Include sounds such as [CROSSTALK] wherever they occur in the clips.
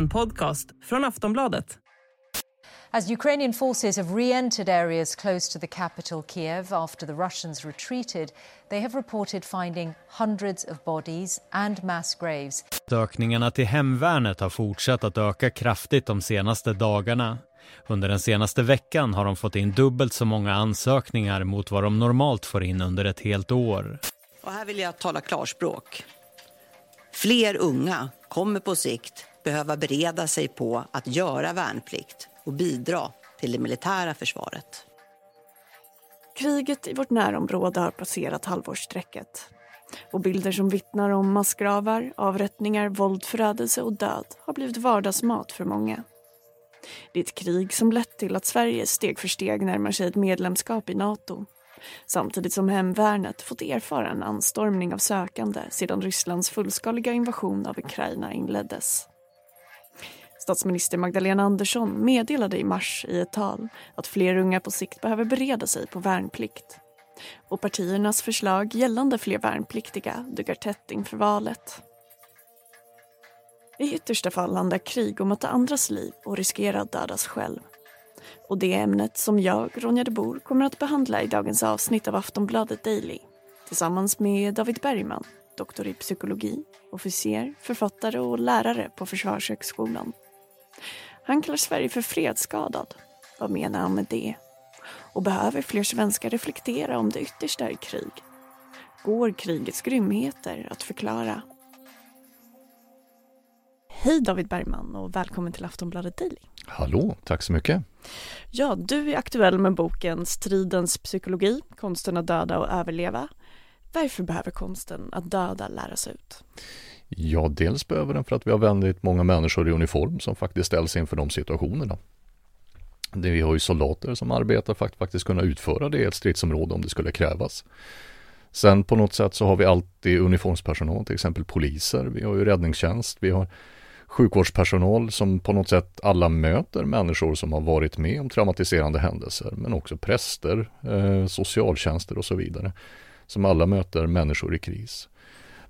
En podcast från Aftonbladet. As Ukrainian forces have re entered areas close to the capital, Kiev, after the Russians retreated, they have reported finding hundreds of bodies and mass graves. Sökningarna till hemvärnet har fortsatt att öka kraftigt de senaste dagarna. Under den senaste veckan har de fått in dubbelt så många ansökningar mot vad de normalt får in under ett helt år. Och här vill jag tala klarspråk. Fler unga kommer på sikt behöva bereda sig på att göra värnplikt och bidra till det militära försvaret. Kriget i vårt närområde har passerat halvårsstrecket. Och bilder som vittnar om massgravar, avrättningar, våld, förödelse och död har blivit vardagsmat för många. Det är ett krig som lett till att Sverige steg för steg närmar sig ett medlemskap i Nato. Samtidigt som hemvärnet fått erfara en anstormning av sökande sedan Rysslands fullskaliga invasion av Ukraina inleddes. Statsminister Magdalena Andersson meddelade i mars i ett tal att fler unga på sikt behöver bereda sig på värnplikt. Och partiernas förslag gällande fler värnpliktiga duggar tätt inför valet. I yttersta fall handlar krig om att ta andras liv och riskera att dödas själv. Och det är ämnet som jag, Ronja de Bor, kommer att behandla i dagens avsnitt av Aftonbladet Daily tillsammans med David Bergman, doktor i psykologi, officer, författare och lärare på Försvarshögskolan. Han kallar Sverige för fredsskadad. Vad menar han med det? Och behöver fler svenskar reflektera om det yttersta i krig? Går krigets grymheter att förklara? Hej David Bergman och välkommen till Aftonbladet Daily. Hallå, tack så mycket. Ja, du är aktuell med boken Stridens psykologi, konsten att döda och överleva. Varför behöver konsten att döda läras ut? Ja, dels behöver den för att vi har väldigt många människor i uniform som faktiskt ställs inför de situationerna. Vi har ju soldater som arbetar för att faktiskt kunna utföra det i ett stridsområde om det skulle krävas. Sen på något sätt så har vi alltid uniformspersonal, till exempel poliser, vi har ju räddningstjänst, vi har sjukvårdspersonal som på något sätt alla möter människor som har varit med om traumatiserande händelser, men också präster, eh, socialtjänster och så vidare, som alla möter människor i kris.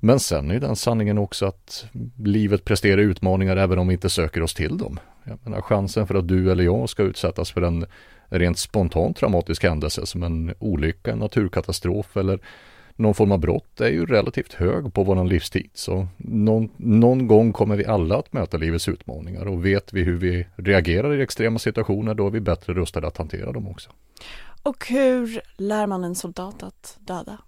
Men sen är den sanningen också att livet presterar utmaningar även om vi inte söker oss till dem. Jag menar, chansen för att du eller jag ska utsättas för en rent spontan traumatisk händelse som en olycka, en naturkatastrof eller någon form av brott är ju relativt hög på våran livstid. Så någon, någon gång kommer vi alla att möta livets utmaningar och vet vi hur vi reagerar i extrema situationer då är vi bättre rustade att hantera dem också. Och hur lär man en soldat att döda?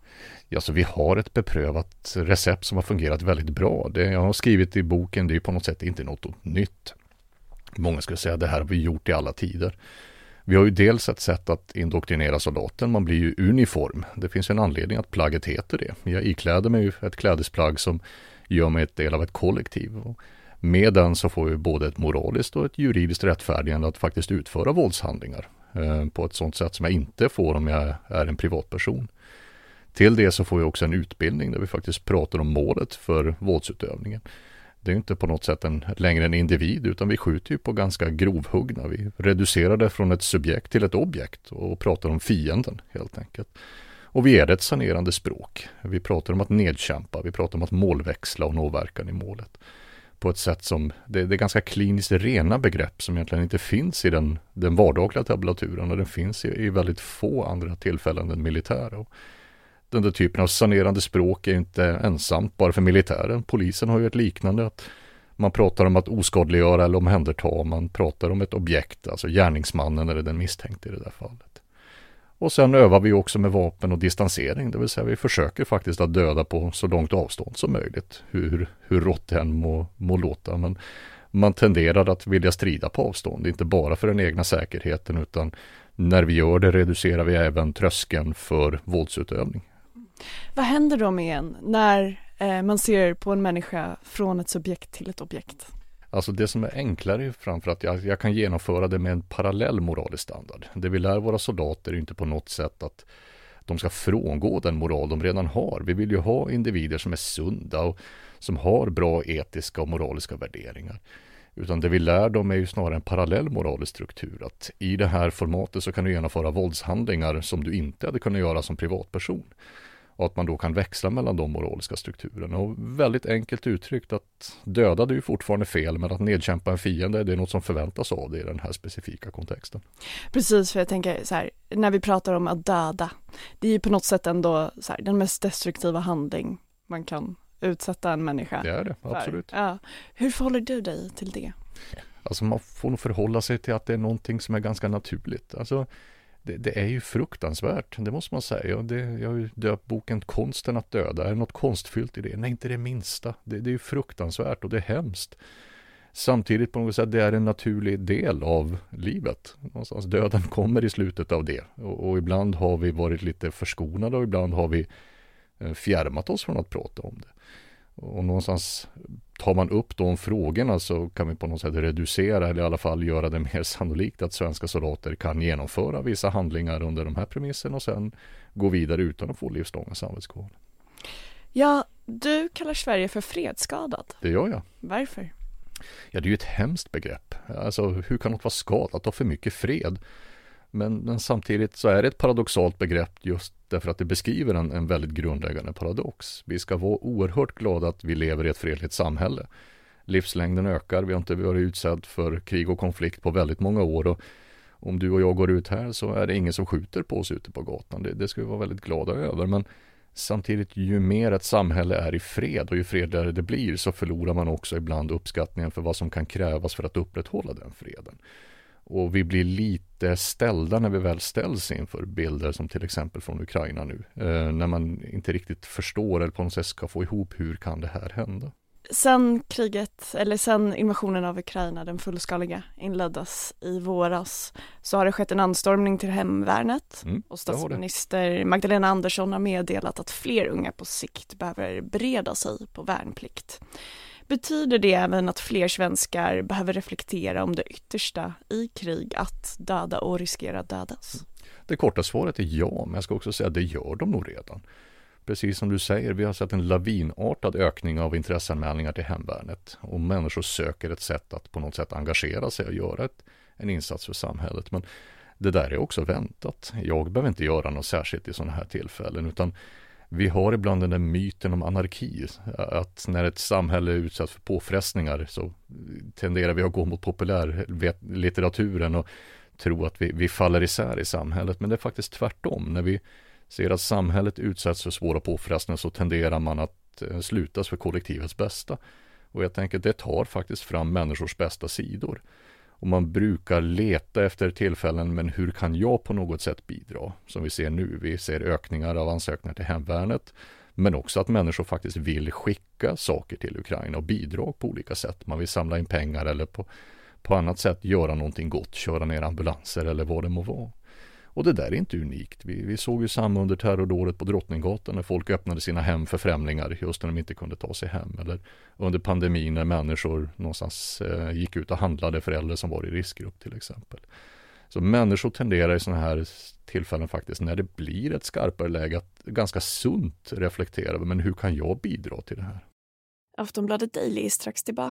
Ja, så vi har ett beprövat recept som har fungerat väldigt bra. Det jag har skrivit i boken, det är på något sätt inte något nytt. Många skulle säga att det här har vi gjort i alla tider. Vi har ju dels ett sätt att indoktrinera soldaten, man blir ju uniform. Det finns en anledning att plagget heter det. Jag ikläder mig ett klädesplagg som gör mig ett del av ett kollektiv. Och med den så får vi både ett moraliskt och ett juridiskt rättfärdigande att faktiskt utföra våldshandlingar Eh, på ett sådant sätt som jag inte får om jag är en privatperson. Till det så får vi också en utbildning där vi faktiskt pratar om målet för våldsutövningen. Det är inte på något sätt en, längre en individ utan vi skjuter ju på ganska grovhuggna. Vi reducerar det från ett subjekt till ett objekt och pratar om fienden helt enkelt. Och vi är ett sanerande språk. Vi pratar om att nedkämpa, vi pratar om att målväxla och nå verkan i målet. På ett sätt som, det, det är ganska kliniskt rena begrepp som egentligen inte finns i den, den vardagliga tabulaturen och den finns i, i väldigt få andra tillfällen än militära den där typen av sanerande språk är inte ensamt bara för militären. Polisen har ju ett liknande. att Man pratar om att oskadliggöra eller omhänderta. Man pratar om ett objekt, alltså gärningsmannen eller den misstänkte i det där fallet. Och sen övar vi också med vapen och distansering, det vill säga vi försöker faktiskt att döda på så långt avstånd som möjligt. Hur, hur rått det än må, må låta. Men man tenderar att vilja strida på avstånd, inte bara för den egna säkerheten utan när vi gör det reducerar vi även tröskeln för våldsutövning. Vad händer då med en när eh, man ser på en människa från ett subjekt till ett objekt? Alltså det som är enklare är framför att jag, jag kan genomföra det med en parallell moralisk standard. Det vi lär våra soldater är inte på något sätt att de ska frångå den moral de redan har. Vi vill ju ha individer som är sunda och som har bra etiska och moraliska värderingar. Utan det vi lär dem är ju snarare en parallell moralisk struktur. Att i det här formatet så kan du genomföra våldshandlingar som du inte hade kunnat göra som privatperson och att man då kan växla mellan de moraliska strukturerna. Och väldigt enkelt uttryckt att döda det är ju fortfarande fel men att nedkämpa en fiende det är något som förväntas av det i den här specifika kontexten. Precis, för jag tänker så här, när vi pratar om att döda, det är ju på något sätt ändå här, den mest destruktiva handling man kan utsätta en människa Det är det, absolut. Ja. Hur förhåller du dig till det? Alltså man får nog förhålla sig till att det är någonting som är ganska naturligt. Alltså det, det, är ju fruktansvärt, det måste man säga. Det, jag har ju döpt boken Konsten att döda. Är det något konstfyllt i det? Nej, inte det minsta. Det, det är ju fruktansvärt och det är hemskt. Samtidigt på något sätt, det är en naturlig del av livet. Någonstans döden kommer i slutet av det. Och, och ibland har vi varit lite förskonade och ibland har vi eh, fjärmat oss från att prata om det. Och någonstans tar man upp de frågorna så kan vi på något sätt reducera eller i alla fall göra det mer [LAUGHS] sannolikt att svenska soldater kan genomföra vissa handlingar under de här premisserna och sen gå vidare utan att få livslånga samvetskval. Ja, du kallar Sverige för fredsskadad. Det gör jag. Varför? Ja, det är ju ett hemskt begrepp. Alltså, hur kan något vara skadat av för mycket fred? Men, men, samtidigt så är det ett paradoxalt begrepp just därför att det beskriver en, en väldigt grundläggande paradox. Vi ska vara oerhört glada att vi lever i ett fredligt samhälle. Livslängden ökar, vi har inte varit utsatt för krig och konflikt på väldigt många år och om du och jag går ut här så är det ingen som skjuter på oss ute på gatan. Det, det ska vi vara väldigt glada över. Men samtidigt, ju mer ett samhälle är i fred och ju fredligare det blir så förlorar man också ibland uppskattningen för vad som kan krävas för att upprätthålla den freden. Och vi blir lite ställda när vi väl ställs inför bilder som till exempel från Ukraina nu. Eh, när man inte riktigt förstår eller på något sätt ska få ihop hur kan det här hända. Sen kriget, eller sen invasionen av Ukraina, den fullskaliga, inleddes i våras så har det skett en anstormning till hemvärnet mm, och statsminister Magdalena Andersson har meddelat att fler unga på sikt behöver bereda sig på värnplikt. Betyder det även att fler svenskar behöver reflektera om det yttersta i krig, att döda och riskera att dödas? Det korta svaret är ja, men jag ska också säga att det gör de nog redan. Precis som du säger, vi har sett en lavinartad ökning av intresseanmälningar till hemvärnet och människor söker ett sätt att på något sätt engagera sig och göra ett, en insats för samhället. Men det där är också väntat. Jag behöver inte göra något särskilt i sådana här tillfällen utan vi har ibland den där myten om anarki, att när ett samhälle är utsatt för påfrestningar så tenderar vi att gå mot populärlitteraturen och tro att vi, vi faller isär i samhället. Men det är faktiskt tvärtom. När vi ser att samhället utsätts för svåra påfrestningar så tenderar man att eh, slutas för kollektivets bästa. Och jag tänker det tar faktiskt fram människors bästa sidor. Och man brukar leta efter tillfällen, men hur kan jag på något sätt bidra? Som vi ser nu, vi ser ökningar av ansökningar till hemvärnet, men också att människor faktiskt vill skicka saker till Ukraina och bidra på olika sätt. Man vill samla in pengar eller på, på annat sätt göra någonting gott, köra ner ambulanser eller vad det må vara. Och det där är inte unikt. Vi, vi såg ju samma under terrordådet på Drottninggatan när folk öppnade sina hem för främlingar just när de inte kunde ta sig hem. Eller under pandemin när människor någonstans eh, gick ut och handlade för äldre som var i riskgrupp till exempel. Så människor tenderar i sådana här tillfällen faktiskt när det blir ett skarpare läge att ganska sunt reflektera över men hur kan jag bidra till det här? Aftonbladet Daily är strax tillbaka.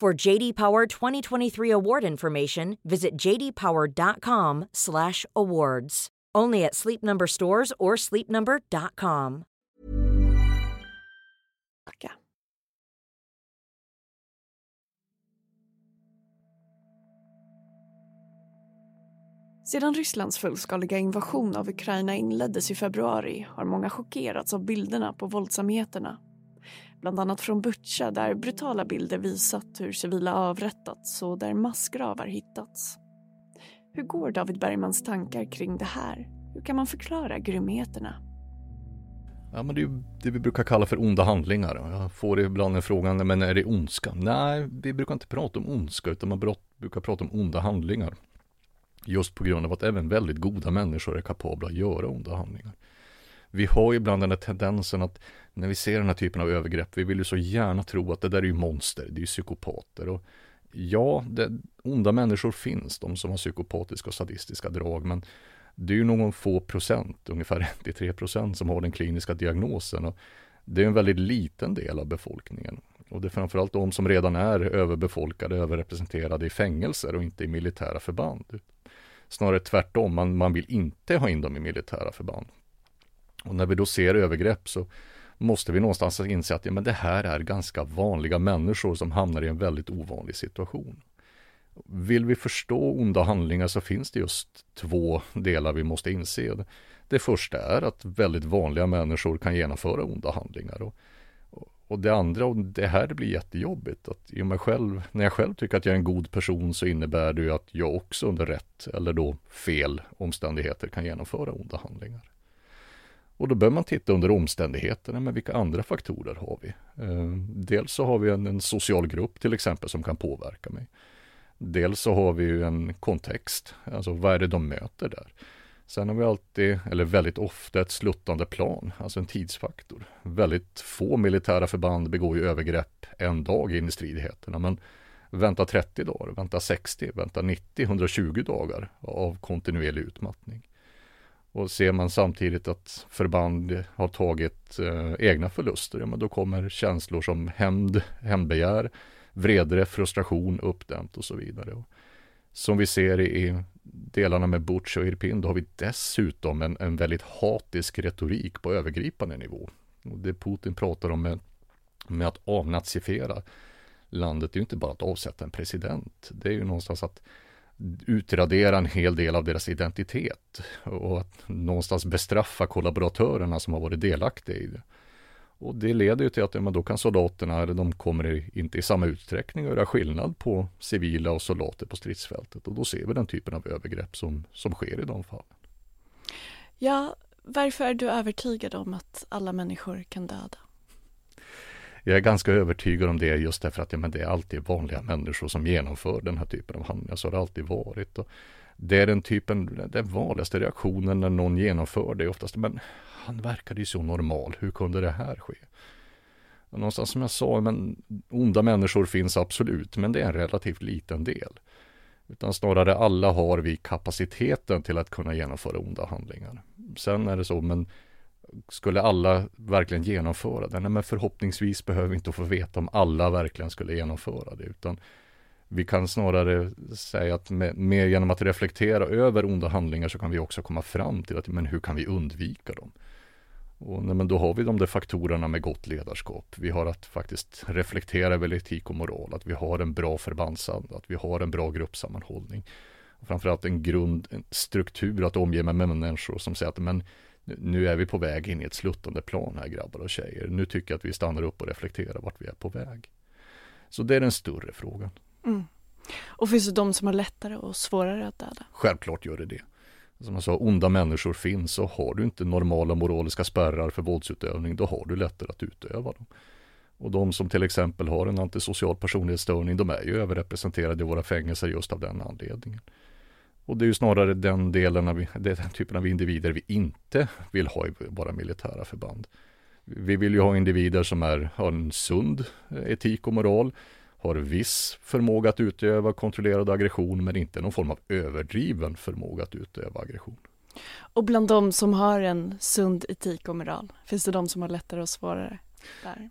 For JD Power 2023 award information, visit jdpower.com/awards. Only at Sleep Number stores or sleepnumber.com. Sedan Rysslands fullskaliga invasion av Ukraina inleddes i februari har många chockerats av bilderna på våldsamheterna bland annat från Butja där brutala bilder visat hur civila avrättats och där massgravar hittats. Hur går David Bergmans tankar kring det här? Hur kan man förklara grymheterna? Ja, men det är det vi brukar kalla för onda handlingar. Jag får ibland en frågan, men är det ondska? Nej, vi brukar inte prata om ondska, utan man brukar prata om onda handlingar. Just på grund av att även väldigt goda människor är kapabla att göra onda handlingar. Vi har ibland den här tendensen att när vi ser den här typen av övergrepp, vi vill ju så gärna tro att det där är ju monster, det är ju psykopater. Och ja, det, onda människor finns, de som har psykopatiska och sadistiska drag, men det är ju någon få procent, ungefär [LAUGHS] 1-3 procent som har den kliniska diagnosen. Och det är en väldigt liten del av befolkningen. Och det är framförallt de som redan är överbefolkade, överrepresenterade i fängelser och inte i militära förband. Snarare tvärtom, man, man vill inte ha in dem i militära förband. Och när vi då ser övergrepp så måste vi någonstans inse att ja, men det här är ganska vanliga människor som hamnar i en väldigt ovanlig situation. Vill vi förstå onda handlingar så finns det just två delar vi måste inse. Det första är att väldigt vanliga människor kan genomföra onda handlingar. Och, och det andra, och det här blir jättejobbigt, att i mig själv, när jag själv tycker att jag är en god person så innebär det ju att jag också under rätt eller då fel omständigheter kan genomföra onda handlingar. Och då bör man titta under omständigheterna, men vilka andra faktorer har vi? Eh, dels så har vi en, en, social grupp till exempel som kan påverka mig. Dels så har vi ju en kontext, alltså vad är det de möter där? Sen har vi alltid, eller väldigt ofta, ett sluttande plan, alltså en tidsfaktor. Väldigt få militära förband begår ju övergrepp en dag in i stridigheterna, men vänta 30 dagar, vänta 60, vänta 90, 120 dagar av kontinuerlig utmattning. Och ser man samtidigt att förband har tagit eh, egna förluster, ja, men då kommer känslor som hämnd, hämndbegär, vrede, frustration, uppdämt och så vidare. Och som vi ser i delarna med Butch och Irpin, då har vi dessutom en, en väldigt hatisk retorik på övergripande nivå. Och det Putin pratar om med, med att avnazifiera landet, det är ju inte bara att avsätta en president. Det är ju någonstans att utradera en hel del av deras identitet och att någonstans bestraffa kollaboratörerna som har varit delaktiga i det. Och det leder ju till att ja, då kan soldaterna, eller de kommer inte i samma utsträckning att göra skillnad på civila och soldater på stridsfältet. Och då ser vi den typen av övergrepp som, som sker i de fallen. Ja, varför är du övertygad om att alla människor kan döda? Jag är ganska övertygad om det just därför att ja, men det är alltid vanliga människor som genomför den här typen av handlingar. Så har det alltid varit. Och det är den typen, den vanligaste reaktionen när någon genomför det oftast, men han verkade ju så normal, hur kunde det här ske? Någonstans som jag sa, men onda människor finns absolut, men det är en relativt liten del. Utan snarare alla har vi kapaciteten till att kunna genomföra onda handlingar. Sen är det så, men skulle alla verkligen genomföra det? Nej, men förhoppningsvis behöver vi inte få veta om alla verkligen skulle genomföra det, utan vi kan snarare säga att med, med, genom att reflektera över onda handlingar så kan vi också komma fram till att men hur kan vi undvika dem? Och nej, men då har vi de där faktorerna med gott ledarskap. Vi har att faktiskt reflektera över etik och moral, att vi har en bra förbandsanda, att vi har en bra gruppsammanhållning. Framförallt en grundstruktur att omge med människor som säger att men nu är vi på väg in i ett sluttande plan här grabbar och tjejer. Nu tycker jag att vi stannar upp och reflekterar vart vi är på väg. Så det är den större frågan. Mm. Och finns det de som har lättare och svårare att döda? Självklart gör det det. Som jag sa, onda människor finns och har du inte normala moraliska spärrar för våldsutövning, då har du lättare att utöva dem. Och de som till exempel har en antisocial personlighetsstörning, de är ju överrepresenterade i våra fängelser just av den anledningen. Och det är ju snarare den delen av, den typen av individer vi inte vill ha i våra militära förband. Vi vill ju ha individer som är, har en sund etik och moral, har viss förmåga att utöva kontrollerad aggression men inte någon form av överdriven förmåga att utöva aggression. Och bland de som har en sund etik och moral, finns det de som har lättare och svårare där?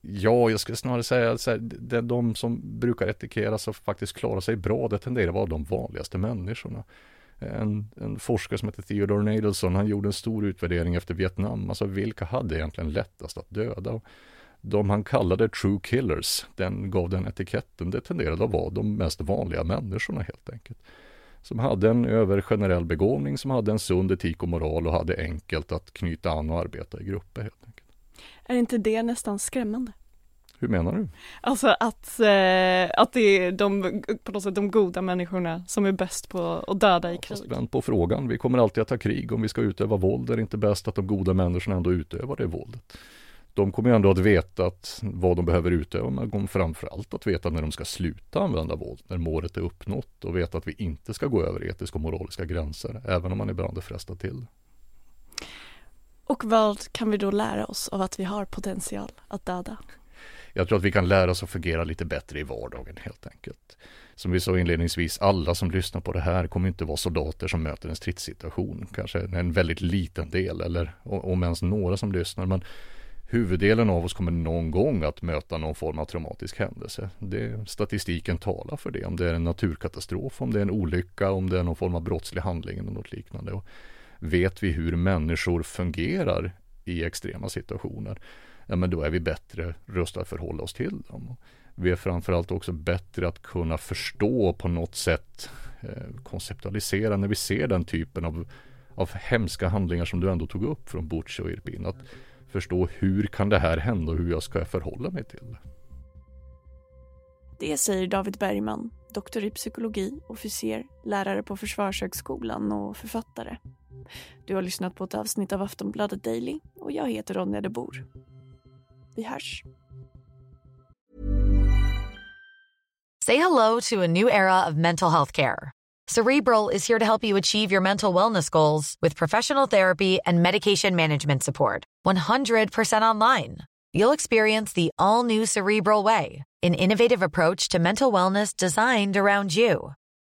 Ja, jag skulle snarare säga att de, de som brukar etikeras och faktiskt klarar sig bra, det tenderar att vara de vanligaste människorna. En, en, forskare som heter Theodore Nadelson, han gjorde en stor utvärdering efter Vietnam, alltså vilka hade egentligen lättast att döda? de han kallade true killers, den gav den etiketten, det tenderade att vara de mest vanliga människorna helt enkelt. Som hade en övergenerell begåvning, som hade en sund etik och moral och hade enkelt att knyta an och arbeta i grupper helt enkelt. Är inte det nästan skrämmande? Hur menar du? Alltså att, eh, att det är de, på något sätt de goda människorna som är bäst på att döda i krig. Vänd på frågan, vi kommer alltid att ha krig om vi ska utöva våld. Är det inte bäst att de goda människorna ändå utövar det våldet? de kommer ändå att veta att vad de behöver utöva, men de kommer framförallt att veta när de ska sluta använda våld, när målet är uppnått och veta att vi inte ska gå över etiska och moraliska gränser, även om man ibland är frestad till det. Och vad kan vi då lära oss av att vi har potential att döda? Jag tror att vi kan lära oss att fungera lite bättre i vardagen helt enkelt. Som vi sa inledningsvis, alla som lyssnar på det här kommer inte vara soldater som möter en stridssituation. Kanske en väldigt liten del eller om ens några som lyssnar. Men huvuddelen av oss kommer någon gång att möta någon form av traumatisk händelse. Det, statistiken talar för det. Om det är en naturkatastrof, om det är en olycka, om det är någon form av brottslig handling eller något liknande. Och vet vi hur människor fungerar i extrema situationer, ja men då är vi bättre rustade att förhålla oss till dem. Vi är framförallt också bättre att kunna förstå på något sätt eh, konceptualisera när vi ser den typen av, av hemska handlingar som du ändå tog upp från Butch och Irpin. Att förstå hur kan det här hända och hur jag ska förhålla mig till det. Det säger David Bergman, doktor i psykologi, officer, lärare på Försvarshögskolan och författare. Du har lyssnat på ett avsnitt av Aftonbladet Daily och jag heter Ronja de Bor. Vi hörs. Say hello to a new era of mental health care. Cerebral is here to help you achieve your mental wellness goals with professional therapy and medication management support. 100% online. You'll experience the all new Cerebral Way, an innovative approach to mental wellness designed around you.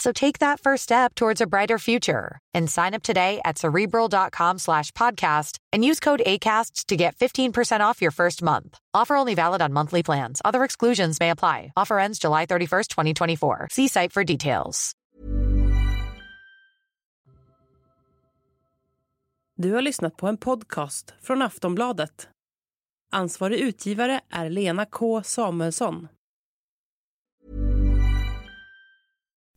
So take that first step towards a brighter future and sign up today at cerebral.com slash podcast and use code ACasts to get 15% off your first month. Offer only valid on monthly plans. Other exclusions may apply. Offer ends July 31st, 2024. See site for details. Du har lyssnat på en podcast från Aftonbladet. Ansvarig utgivare är Lena K Samuelsson.